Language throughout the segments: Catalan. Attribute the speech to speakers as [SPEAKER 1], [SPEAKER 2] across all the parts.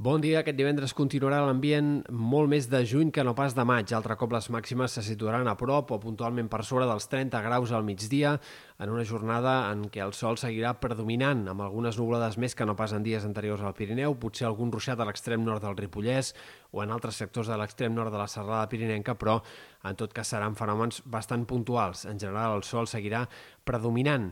[SPEAKER 1] Bon dia. Aquest divendres continuarà l'ambient molt més de juny que no pas de maig. Altre cop les màximes se situaran a prop o puntualment per sobre dels 30 graus al migdia en una jornada en què el sol seguirà predominant, amb algunes nublades més que no pas en dies anteriors al Pirineu, potser algun ruixat a l'extrem nord del Ripollès o en altres sectors de l'extrem nord de la serrada pirinenca, però en tot cas seran fenòmens bastant puntuals. En general el sol seguirà predominant.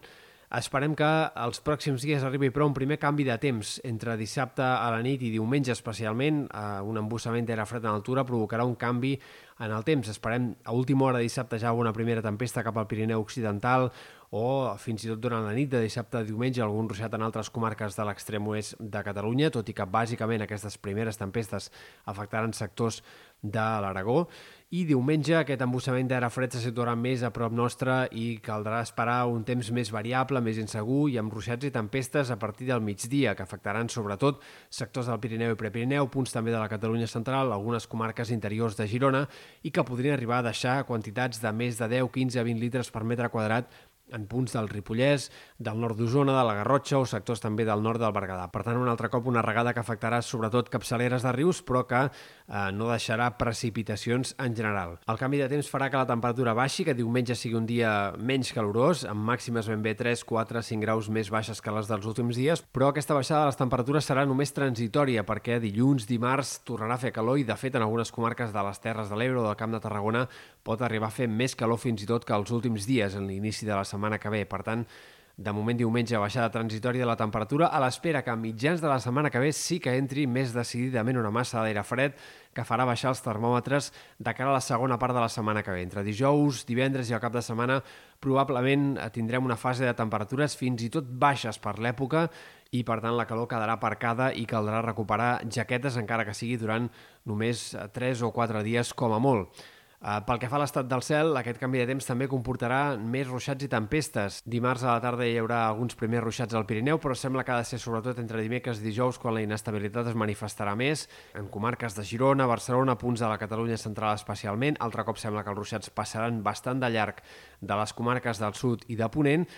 [SPEAKER 1] Esperem que els pròxims dies arribi però un primer canvi de temps. Entre dissabte a la nit i diumenge especialment, eh, un embussament d'aire fred en altura provocarà un canvi en el temps. Esperem a última hora dissabte ja una primera tempesta cap al Pirineu Occidental o fins i tot durant la nit de dissabte a diumenge algun ruixat en altres comarques de l'extrem oest de Catalunya, tot i que bàsicament aquestes primeres tempestes afectaran sectors de l'Aragó. I diumenge aquest embussament d'aire fred se situarà més a prop nostre i caldrà esperar un temps més variable, més insegur i amb ruixats i tempestes a partir del migdia, que afectaran sobretot sectors del Pirineu i Prepirineu, punts també de la Catalunya central, algunes comarques interiors de Girona i que podrien arribar a deixar quantitats de més de 10, 15, 20 litres per metre quadrat en punts del Ripollès, del nord d'Osona, de la Garrotxa o sectors també del nord del Berguedà. Per tant, un altre cop una regada que afectarà sobretot capçaleres de rius, però que eh, no deixarà precipitacions en general. El canvi de temps farà que la temperatura baixi, que diumenge sigui un dia menys calorós, amb màximes ben bé 3, 4, 5 graus més baixes que les dels últims dies, però aquesta baixada de les temperatures serà només transitòria, perquè dilluns, dimarts, tornarà a fer calor i, de fet, en algunes comarques de les Terres de l'Ebre o del Camp de Tarragona pot arribar a fer més calor fins i tot que els últims dies en l'inici de la setmana setmana que ve. Per tant, de moment diumenge baixada transitòria de la temperatura a l'espera que a mitjans de la setmana que ve sí que entri més decididament una massa d'aire fred que farà baixar els termòmetres de cara a la segona part de la setmana que ve. Entre dijous, divendres i el cap de setmana probablement tindrem una fase de temperatures fins i tot baixes per l'època i per tant la calor quedarà aparcada i caldrà recuperar jaquetes encara que sigui durant només 3 o 4 dies com a molt. Uh, pel que fa a l'estat del cel, aquest canvi de temps també comportarà més ruixats i tempestes. Dimarts a la tarda hi haurà alguns primers ruixats al Pirineu, però sembla que ha de ser sobretot entre dimecres i dijous quan la inestabilitat es manifestarà més en comarques de Girona, Barcelona, punts de la Catalunya central especialment. Altre cop sembla que els ruixats passaran bastant de llarg de les comarques del sud i de Ponent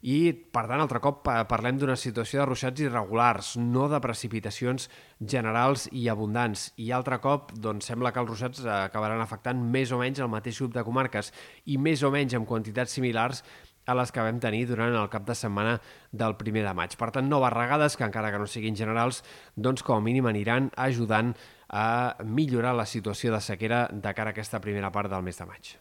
[SPEAKER 1] i, per tant, altre cop parlem d'una situació de ruixats irregulars, no de precipitacions generals i abundants. I altre cop, doncs, sembla que els ruixats acabaran afectant més o menys el mateix grup de comarques i més o menys en quantitats similars a les que vam tenir durant el cap de setmana del primer de maig. Per tant, noves regades, que encara que no siguin generals, doncs com a mínim aniran ajudant a millorar la situació de sequera de cara a aquesta primera part del mes de maig.